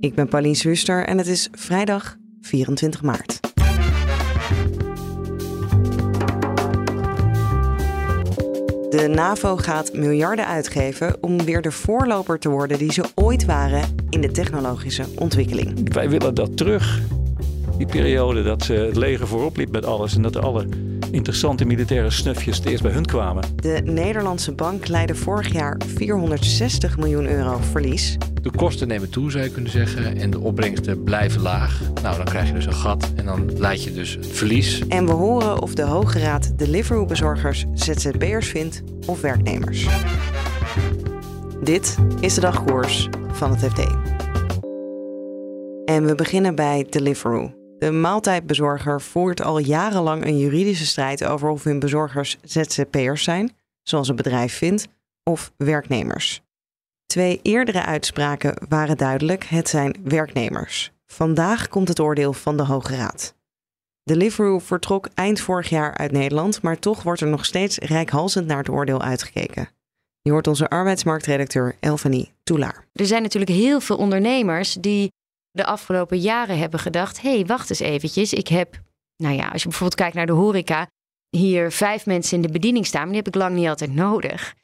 Ik ben Pauline Zwuster en het is vrijdag 24 maart. De NAVO gaat miljarden uitgeven om weer de voorloper te worden die ze ooit waren in de technologische ontwikkeling. Wij willen dat terug. Die periode dat ze het leger voorop liep met alles en dat alle interessante militaire snufjes het eerst bij hun kwamen. De Nederlandse bank leidde vorig jaar 460 miljoen euro verlies. De kosten nemen toe, zou je kunnen zeggen, en de opbrengsten blijven laag. Nou, dan krijg je dus een gat en dan leid je dus verlies. En we horen of de Hoge Raad Deliveroo-bezorgers ZZP'ers vindt of werknemers. Dit is de dagkoers van het FD. En we beginnen bij Deliveroo. De maaltijdbezorger voert al jarenlang een juridische strijd over of hun bezorgers ZZP'ers zijn, zoals het bedrijf vindt, of werknemers. Twee eerdere uitspraken waren duidelijk: het zijn werknemers. Vandaag komt het oordeel van de Hoge Raad. Deliveroo vertrok eind vorig jaar uit Nederland, maar toch wordt er nog steeds rijkhalsend naar het oordeel uitgekeken. Je hoort onze arbeidsmarktredacteur Elfanie Toelaar. Er zijn natuurlijk heel veel ondernemers die de afgelopen jaren hebben gedacht: hé, hey, wacht eens eventjes. Ik heb, nou ja, als je bijvoorbeeld kijkt naar de horeca, hier vijf mensen in de bediening staan, maar die heb ik lang niet altijd nodig.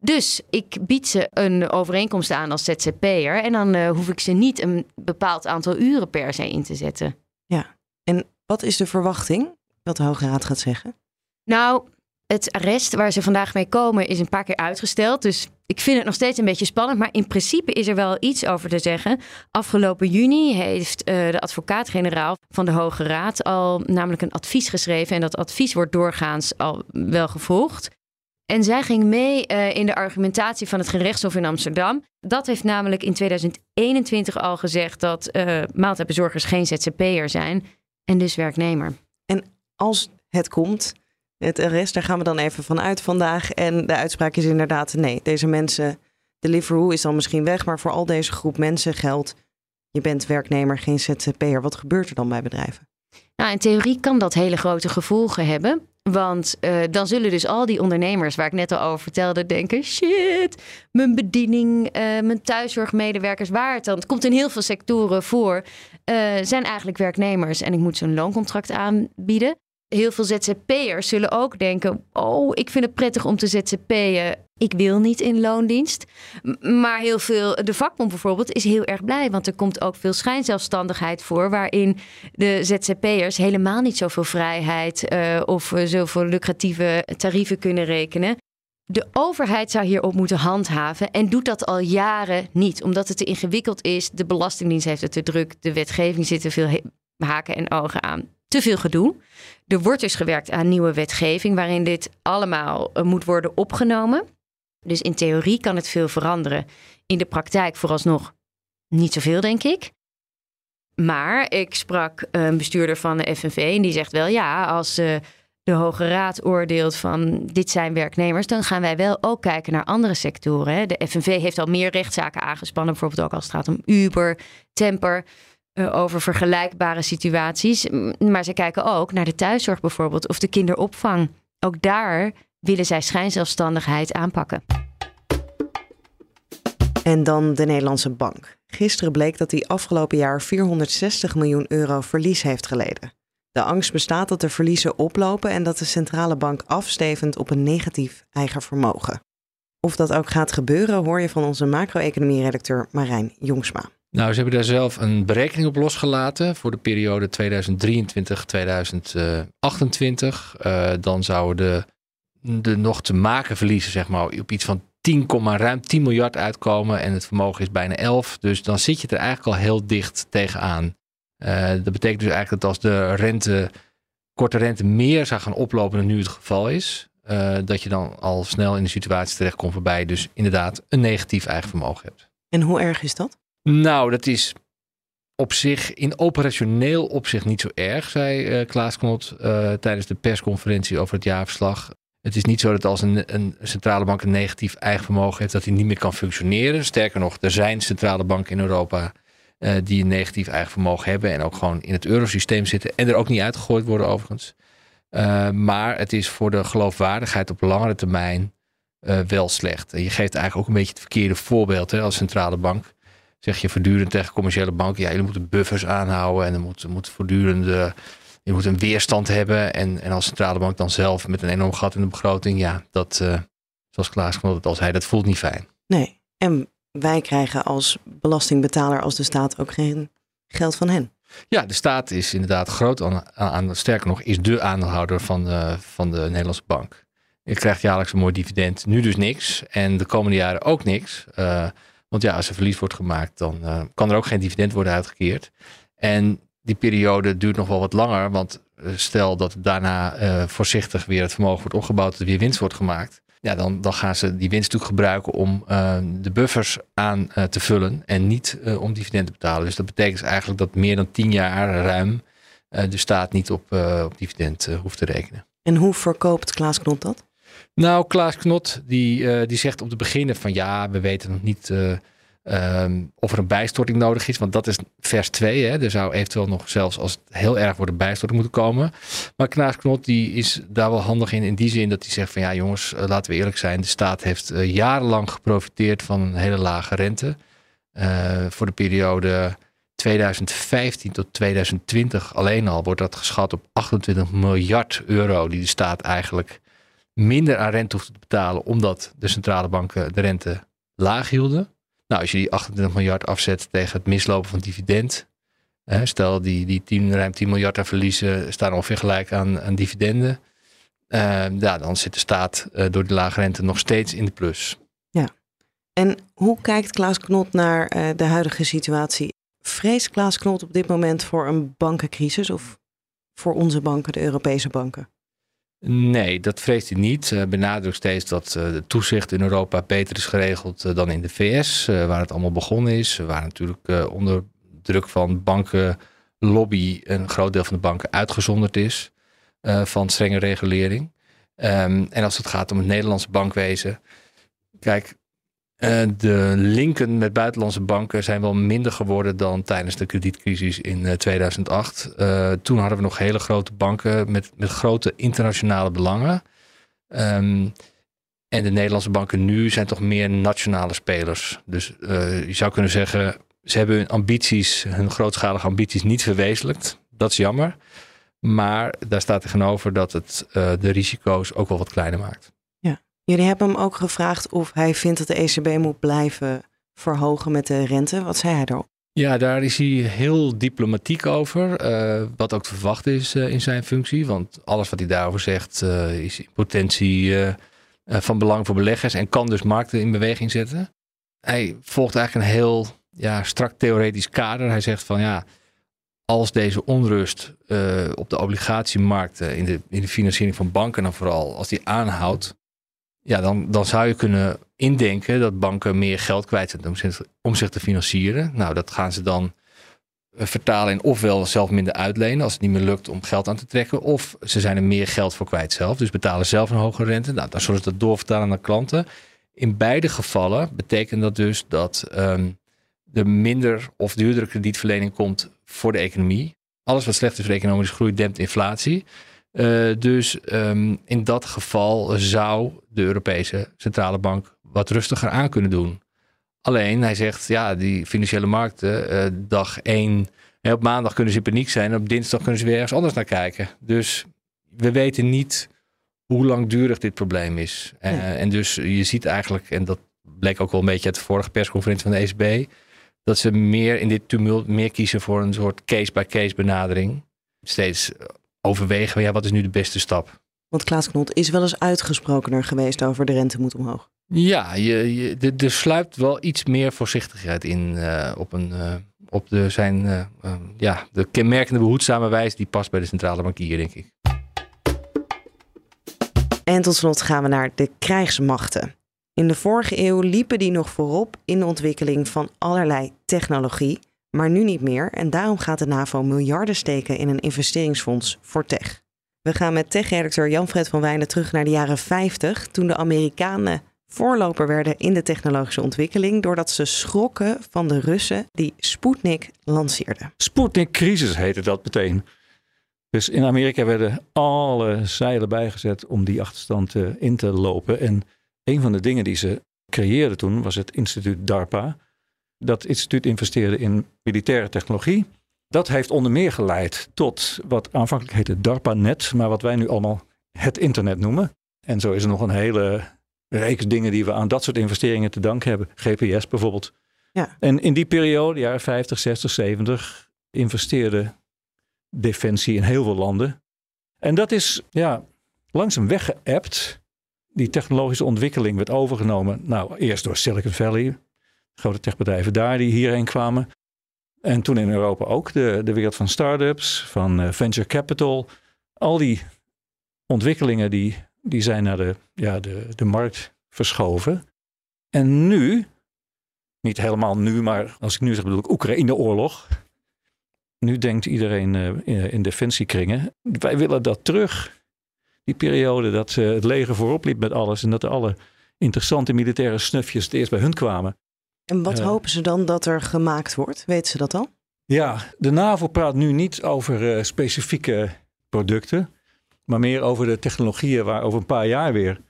Dus ik bied ze een overeenkomst aan als ZZP'er en dan uh, hoef ik ze niet een bepaald aantal uren per se in te zetten. Ja, en wat is de verwachting wat de Hoge Raad gaat zeggen? Nou, het arrest waar ze vandaag mee komen is een paar keer uitgesteld. Dus ik vind het nog steeds een beetje spannend. Maar in principe is er wel iets over te zeggen. Afgelopen juni heeft uh, de advocaat-generaal van de Hoge Raad al namelijk een advies geschreven. En dat advies wordt doorgaans al wel gevolgd. En zij ging mee uh, in de argumentatie van het gerechtshof in Amsterdam. Dat heeft namelijk in 2021 al gezegd dat uh, maaltijdbezorgers geen ZZP'er zijn en dus werknemer. En als het komt, het arrest, daar gaan we dan even van uit vandaag. En de uitspraak is inderdaad, nee, deze mensen, Deliveroo is dan misschien weg, maar voor al deze groep mensen geldt, je bent werknemer, geen ZZP'er. Wat gebeurt er dan bij bedrijven? Nou, in theorie kan dat hele grote gevolgen hebben. Want uh, dan zullen dus al die ondernemers waar ik net al over vertelde denken: shit, mijn bediening, uh, mijn thuiszorgmedewerkers, waar het dan? Het komt in heel veel sectoren voor, uh, zijn eigenlijk werknemers en ik moet ze een looncontract aanbieden heel veel ZZP'ers zullen ook denken: Oh, ik vind het prettig om te ZZP'en. Ik wil niet in loondienst. Maar heel veel, de vakbond bijvoorbeeld, is heel erg blij. Want er komt ook veel schijnzelfstandigheid voor. Waarin de ZZP'ers helemaal niet zoveel vrijheid uh, of zoveel lucratieve tarieven kunnen rekenen. De overheid zou hierop moeten handhaven en doet dat al jaren niet, omdat het te ingewikkeld is. De Belastingdienst heeft het te druk, de wetgeving zit er veel haken en ogen aan te veel gedoe. Er wordt dus gewerkt aan nieuwe wetgeving waarin dit allemaal eh, moet worden opgenomen. Dus in theorie kan het veel veranderen. In de praktijk vooralsnog niet zoveel, denk ik. Maar ik sprak een bestuurder van de FNV en die zegt wel ja, als uh, de Hoge Raad oordeelt van dit zijn werknemers, dan gaan wij wel ook kijken naar andere sectoren. De FNV heeft al meer rechtszaken aangespannen, bijvoorbeeld ook als het gaat om Uber, Temper. Eh, over vergelijkbare situaties. Maar ze kijken ook naar de thuiszorg bijvoorbeeld of de kinderopvang. Ook daar willen zij schijnzelfstandigheid aanpakken. En dan de Nederlandse bank. Gisteren bleek dat die afgelopen jaar 460 miljoen euro verlies heeft geleden. De angst bestaat dat de verliezen oplopen en dat de centrale bank afstevend op een negatief eigen vermogen. Of dat ook gaat gebeuren, hoor je van onze macro-economie-redacteur Marijn Jongsma. Nou, ze hebben daar zelf een berekening op losgelaten voor de periode 2023-2028. Uh, dan zouden de, de nog te maken verliezen, zeg maar, op iets van 10, ruim 10 miljard uitkomen. En het vermogen is bijna 11. Dus dan zit je er eigenlijk al heel dicht tegenaan. Uh, dat betekent dus eigenlijk dat als de rente, korte rente meer zou gaan oplopen dan nu het geval is, uh, dat je dan al snel in de situatie terechtkomt waarbij je dus inderdaad een negatief eigen vermogen hebt. En hoe erg is dat? Nou, dat is op zich, in operationeel opzicht niet zo erg, zei uh, Klaas Knot tijdens de persconferentie over het jaarverslag. Het is niet zo dat als een, een, centrale bank een negatief eigen vermogen heeft, dat hij niet meer kan functioneren. Sterker nog, er zijn centrale banken in Europa uh, die een negatief eigen vermogen hebben en ook gewoon in het eurosysteem zitten en er ook niet uitgegooid worden overigens. maar het is voor de geloofwaardigheid op langere termijn wel slecht. En je geeft eigenlijk ook een beetje het verkeerde voorbeeld hè, als centrale bank zeg je voortdurend tegen commerciële banken, ja, jullie moeten buffers aanhouden en er moet, moet voortdurend, je moet een weerstand hebben. En, en als centrale bank dan zelf met een enorm gat in de begroting, ja, dat, uh, zoals Klaas het als hij, dat voelt niet fijn. Nee, en wij krijgen als belastingbetaler, als de staat ook geen geld van hen. Ja, de staat is inderdaad groot aan, aan sterker nog, is de aandeelhouder van de, van de Nederlandse bank. Je krijgt jaarlijks een mooi dividend. Nu dus niks. En de komende jaren ook niks. Uh, want ja, als er verlies wordt gemaakt, dan uh, kan er ook geen dividend worden uitgekeerd. En die periode duurt nog wel wat langer, want eh, stel dat daarna uh, voorzichtig weer het vermogen wordt opgebouwd, dat er weer winst wordt gemaakt. Ja, dan, dan gaan ze die winst natuurlijk gebruiken om de buffers aan te vullen en niet om dividend te betalen. Dus dat betekent eigenlijk dat meer dan tien jaar ruim de staat niet op, op dividend hoeft te rekenen. En hoe verkoopt Klaas Knot dat? Nou, Klaas Knot die, die zegt op de beginnen van ja, we weten nog niet um, of er een bijstorting nodig is. Want dat is vers 2. Hè. Er zou eventueel nog zelfs als het heel erg wordt een bijstorting moeten komen. Maar Klaas Knot die is daar wel handig in. In die zin dat hij zegt van ja jongens, uh, laten we eerlijk zijn. De staat heeft jarenlang geprofiteerd van een hele lage rente. voor de periode 2015 tot 2020 alleen al wordt dat geschat op 28 miljard euro. Die de staat eigenlijk minder aan rente hoefde te betalen, omdat de centrale banken de rente laag hielden. Nou, als je die 28 miljard afzet tegen het mislopen van dividend, hè, stel die, die 10, ruim 10 miljard aan verliezen staan ongeveer gelijk aan, aan dividenden. Uh, ja, dan zit de staat uh, door de lage rente nog steeds in de plus. Ja, en hoe kijkt Klaas Knot naar uh, de huidige situatie? Vreest Klaas Knot op dit moment voor een bankencrisis of voor onze banken, de Europese banken? Nee, dat vreest hij niet. Benadrukt steeds dat uh, de toezicht in Europa beter is geregeld uh, dan in de VS, waar het allemaal begonnen is. Waar natuurlijk onder druk van bankenlobby een groot deel van de banken uitgezonderd is van strenge regulering. Um, en als het gaat om het Nederlandse bankwezen. Kijk, uh, de linken met buitenlandse banken zijn wel minder geworden dan tijdens de kredietcrisis in uh, 2008. Uh, toen hadden we nog hele grote banken met, met grote internationale belangen. Um, en de Nederlandse banken nu zijn toch meer nationale spelers. Dus je zou kunnen zeggen, ze hebben hun ambities, hun grootschalige ambities niet verwezenlijkt. Dat is jammer. Maar daar staat tegenover dat het de risico's ook wel wat kleiner maakt. Jullie hebben hem ook gevraagd of hij vindt dat de ECB moet blijven verhogen met de rente. Wat zei hij daarop? Ja, daar is hij heel diplomatiek over. Uh, wat ook te verwachten is uh, in zijn functie. Want alles wat hij daarover zegt uh, is in potentie van belang voor beleggers. En kan dus markten in beweging zetten. Hij volgt eigenlijk een heel ja, strak theoretisch kader. Hij zegt van ja, als deze onrust op de obligatiemarkten, in de, in de financiering van banken dan vooral, als die aanhoudt ja, dan, dan zou je kunnen indenken dat banken meer geld kwijt zijn om zich, om zich te financieren. Nou, dat gaan ze dan eh, vertalen in ofwel zelf minder uitlenen als het niet meer lukt om geld aan te trekken, of ze zijn er meer geld voor kwijt zelf, dus betalen zelf een hogere rente. Nou, dan zullen ze dat doorvertalen naar klanten. In beide gevallen betekent dat dus dat um, er minder of duurdere kredietverlening komt voor de economie. Alles wat slecht is voor economische groei dempt inflatie. Uh, dus um, in dat geval zou de Europese Centrale Bank wat rustiger aan kunnen doen. Alleen, hij zegt, ja, die financiële markten, uh, dag één, op maandag kunnen ze in paniek zijn, op dinsdag kunnen ze weer ergens anders naar kijken. Dus we weten niet hoe langdurig dit probleem is. Uh, en dus je ziet eigenlijk, en dat bleek ook wel een beetje uit de vorige persconferentie van de ECB, dat ze meer in dit tumult meer kiezen voor een soort case-by-case -case benadering. Steeds overwegen, ja, wat is nu de beste stap? Want Klaas Knot is wel eens uitgesprokener geweest over de rente moet omhoog. Ja, je, je, er sluipt wel iets meer voorzichtigheid in uh, op, een, uh, op de, zijn, uh, ja, de kenmerkende behoedzame wijze die past bij de centrale bankier, denk ik. En tot slot gaan we naar de krijgsmachten. In de vorige eeuw liepen die nog voorop in de ontwikkeling van allerlei technologie, Maar nu niet meer en daarom gaat de NAVO miljarden steken in een investeringsfonds voor tech. We gaan met tech-redacteur Jan-Fred van Wijnen terug naar de jaren 50, toen de Amerikanen voorloper werden in de technologische ontwikkeling doordat ze schrokken van de Russen die Sputnik lanceerden. Sputnik-crisis heette dat meteen. Dus in Amerika werden alle zeilen bijgezet om die achterstand uh, in te lopen. En een van de dingen die ze creëerden toen was het instituut DARPA. Dat instituut investeerde in militaire technologie. Dat heeft onder meer geleid tot wat aanvankelijk heette DARPANet, maar wat wij nu allemaal het internet noemen. En zo is er nog een hele reeks dingen die we aan dat soort investeringen te danken hebben. GPS bijvoorbeeld. Ja. En in die periode, jaren 50, 60, 70, investeerde defensie in heel veel landen. En dat is ja, langzaam weggeëpt. Die technologische ontwikkeling werd overgenomen. Nou, eerst door Silicon Valley, grote techbedrijven daar die hierheen kwamen. En toen in Europa ook de, de wereld van start-ups, van uh, venture capital. Al die ontwikkelingen die, die zijn naar de, ja, de, de markt verschoven. En nu, niet helemaal nu, maar als ik nu zeg bedoel ik Oekraïne-oorlog. Nu denkt iedereen uh, in, in defensiekringen, wij willen dat terug. Die periode dat uh, het leger voorop liep met alles en dat alle interessante militaire snufjes het eerst bij hun kwamen. En wat hopen ze dan dat er gemaakt wordt? Weten ze dat al? Ja, de NAVO praat nu niet over specifieke producten maar meer over de technologieën waar over een paar jaar weer,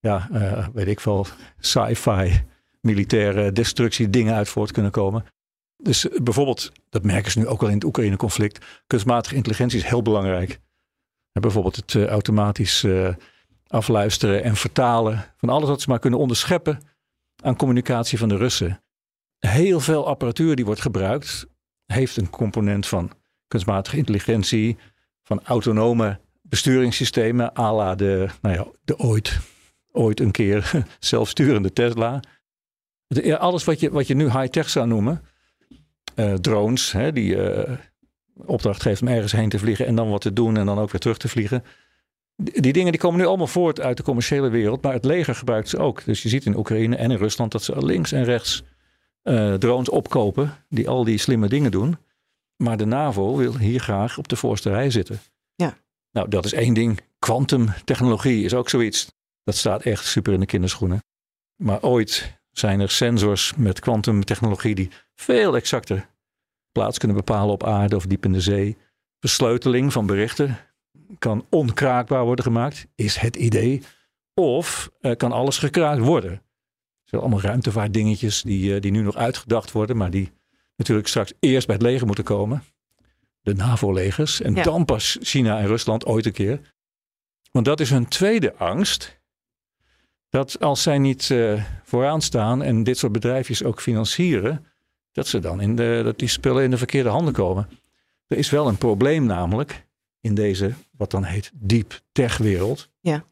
ja, uh, weet ik veel, sci-fi, militaire destructie dingen uit voort kunnen komen. Dus eh, bijvoorbeeld, dat merken ze nu ook wel in het Oekraïne-conflict, kunstmatige intelligentie is heel belangrijk. En bijvoorbeeld het automatisch afluisteren en vertalen van alles wat ze maar kunnen onderscheppen aan communicatie van de Russen. Heel veel apparatuur die wordt gebruikt, heeft een component van kunstmatige intelligentie, van autonome besturingssystemen à la de, nou ja, de ooit, ooit een keer zelfsturende Tesla. alles wat je, wat je nu high-tech zou noemen, uh, drones, hè, die uh, opdracht geeft om ergens heen te vliegen en dan wat te doen en dan ook weer terug te vliegen. Die, dingen die komen nu allemaal voort uit de commerciële wereld, maar het leger gebruikt ze ook. Dus je ziet in Oekraïne en in Rusland dat ze links en rechts uh, drones opkopen die al die slimme dingen doen. Maar de NAVO wil hier graag op de voorste rij zitten. Ja. Nou, dat is één ding. Quantumtechnologie is ook zoiets. Dat staat echt super in de kinderschoenen. Maar ooit zijn er sensors met kwantumtechnologie die veel exacter plaats kunnen bepalen op aarde of diep in de zee. Versleuteling van berichten kan onkraakbaar worden gemaakt, is het idee. Of uh, kan alles gekraakt worden. Het zijn allemaal ruimtevaartdingetjes die, uh, die nu nog uitgedacht worden, maar die natuurlijk straks eerst bij het leger moeten komen de NAVO-legers. En dan pas China en Rusland ooit een keer. Want dat is hun tweede angst. Dat als zij niet uh, vooraan staan en dit soort bedrijfjes ook financieren, dat ze dan in de, dat die spullen in de verkeerde handen komen. Er is wel een probleem namelijk in deze, wat dan heet deep tech wereld. Ja.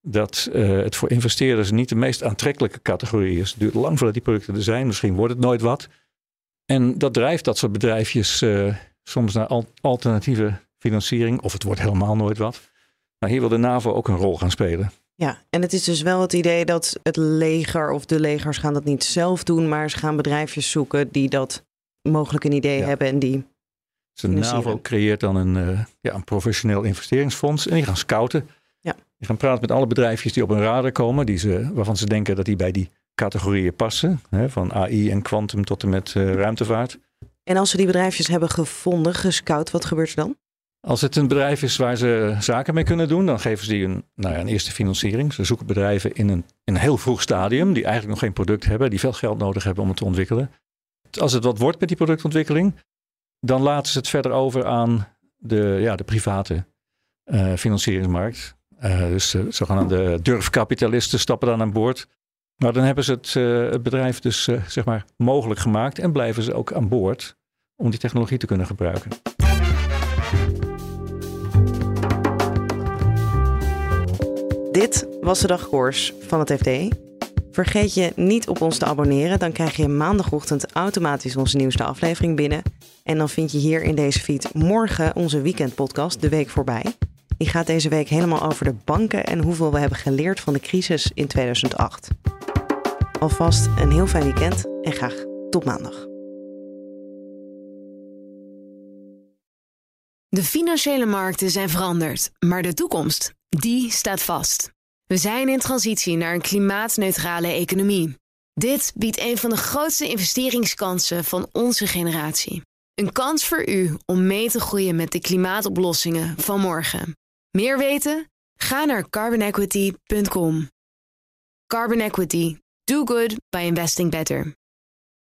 Dat uh, het voor investeerders niet de meest aantrekkelijke categorie is. Het duurt lang voordat die producten er zijn. Misschien wordt het nooit wat. En dat drijft dat soort bedrijfjes uh, soms naar alternatieve financiering, of het wordt helemaal nooit wat. Maar hier wil de NAVO ook een rol gaan spelen. Ja, en het is dus wel het idee dat het leger of de legers gaan dat niet zelf doen, maar ze gaan bedrijfjes zoeken die dat mogelijk een idee hebben en die. Dus de NAVO creëert dan een, uh, ja, een professioneel investeringsfonds en die gaan scouten. Ja. Die gaan praten met alle bedrijfjes die op hun radar komen, die ze, waarvan ze denken dat die bij die categorieën passen. Hè, van AI en kwantum tot en met uh, ruimtevaart. En als ze die bedrijfjes hebben gevonden, gescout, wat gebeurt er dan? Als het een bedrijf is waar ze zaken mee kunnen doen, dan geven ze die een, nou ja, een eerste financiering. Ze zoeken bedrijven in een, in een heel vroeg stadium, die eigenlijk nog geen product hebben, die veel geld nodig hebben om het te ontwikkelen. Als het wat wordt met die productontwikkeling, dan laten ze het verder over aan de, ja, de private uh, financieringsmarkt. Uh, dus uh, zogenaamde durfkapitalisten stappen dan aan boord. Maar dan hebben ze het, uh, het bedrijf dus zeg maar mogelijk gemaakt en blijven ze ook aan boord om die technologie te kunnen gebruiken. Dit was de dagkoers van het FD. Vergeet je niet op ons te abonneren, dan krijg je maandagochtend automatisch onze nieuwste aflevering binnen. En dan vind je hier in deze feed morgen onze weekendpodcast De Week Voorbij. Die gaat deze week helemaal over de banken en hoeveel we hebben geleerd van de crisis in 2008. Alvast een heel fijn weekend en graag tot maandag. De financiële markten zijn veranderd, maar de toekomst, die staat vast. We zijn in transitie naar een klimaatneutrale economie. Dit biedt een van de grootste investeringskansen van onze generatie. Een kans voor u om mee te groeien met de klimaatoplossingen van morgen. Meer weten? Ga naar carbonequity.com. Carbon Equity. Do good by investing better.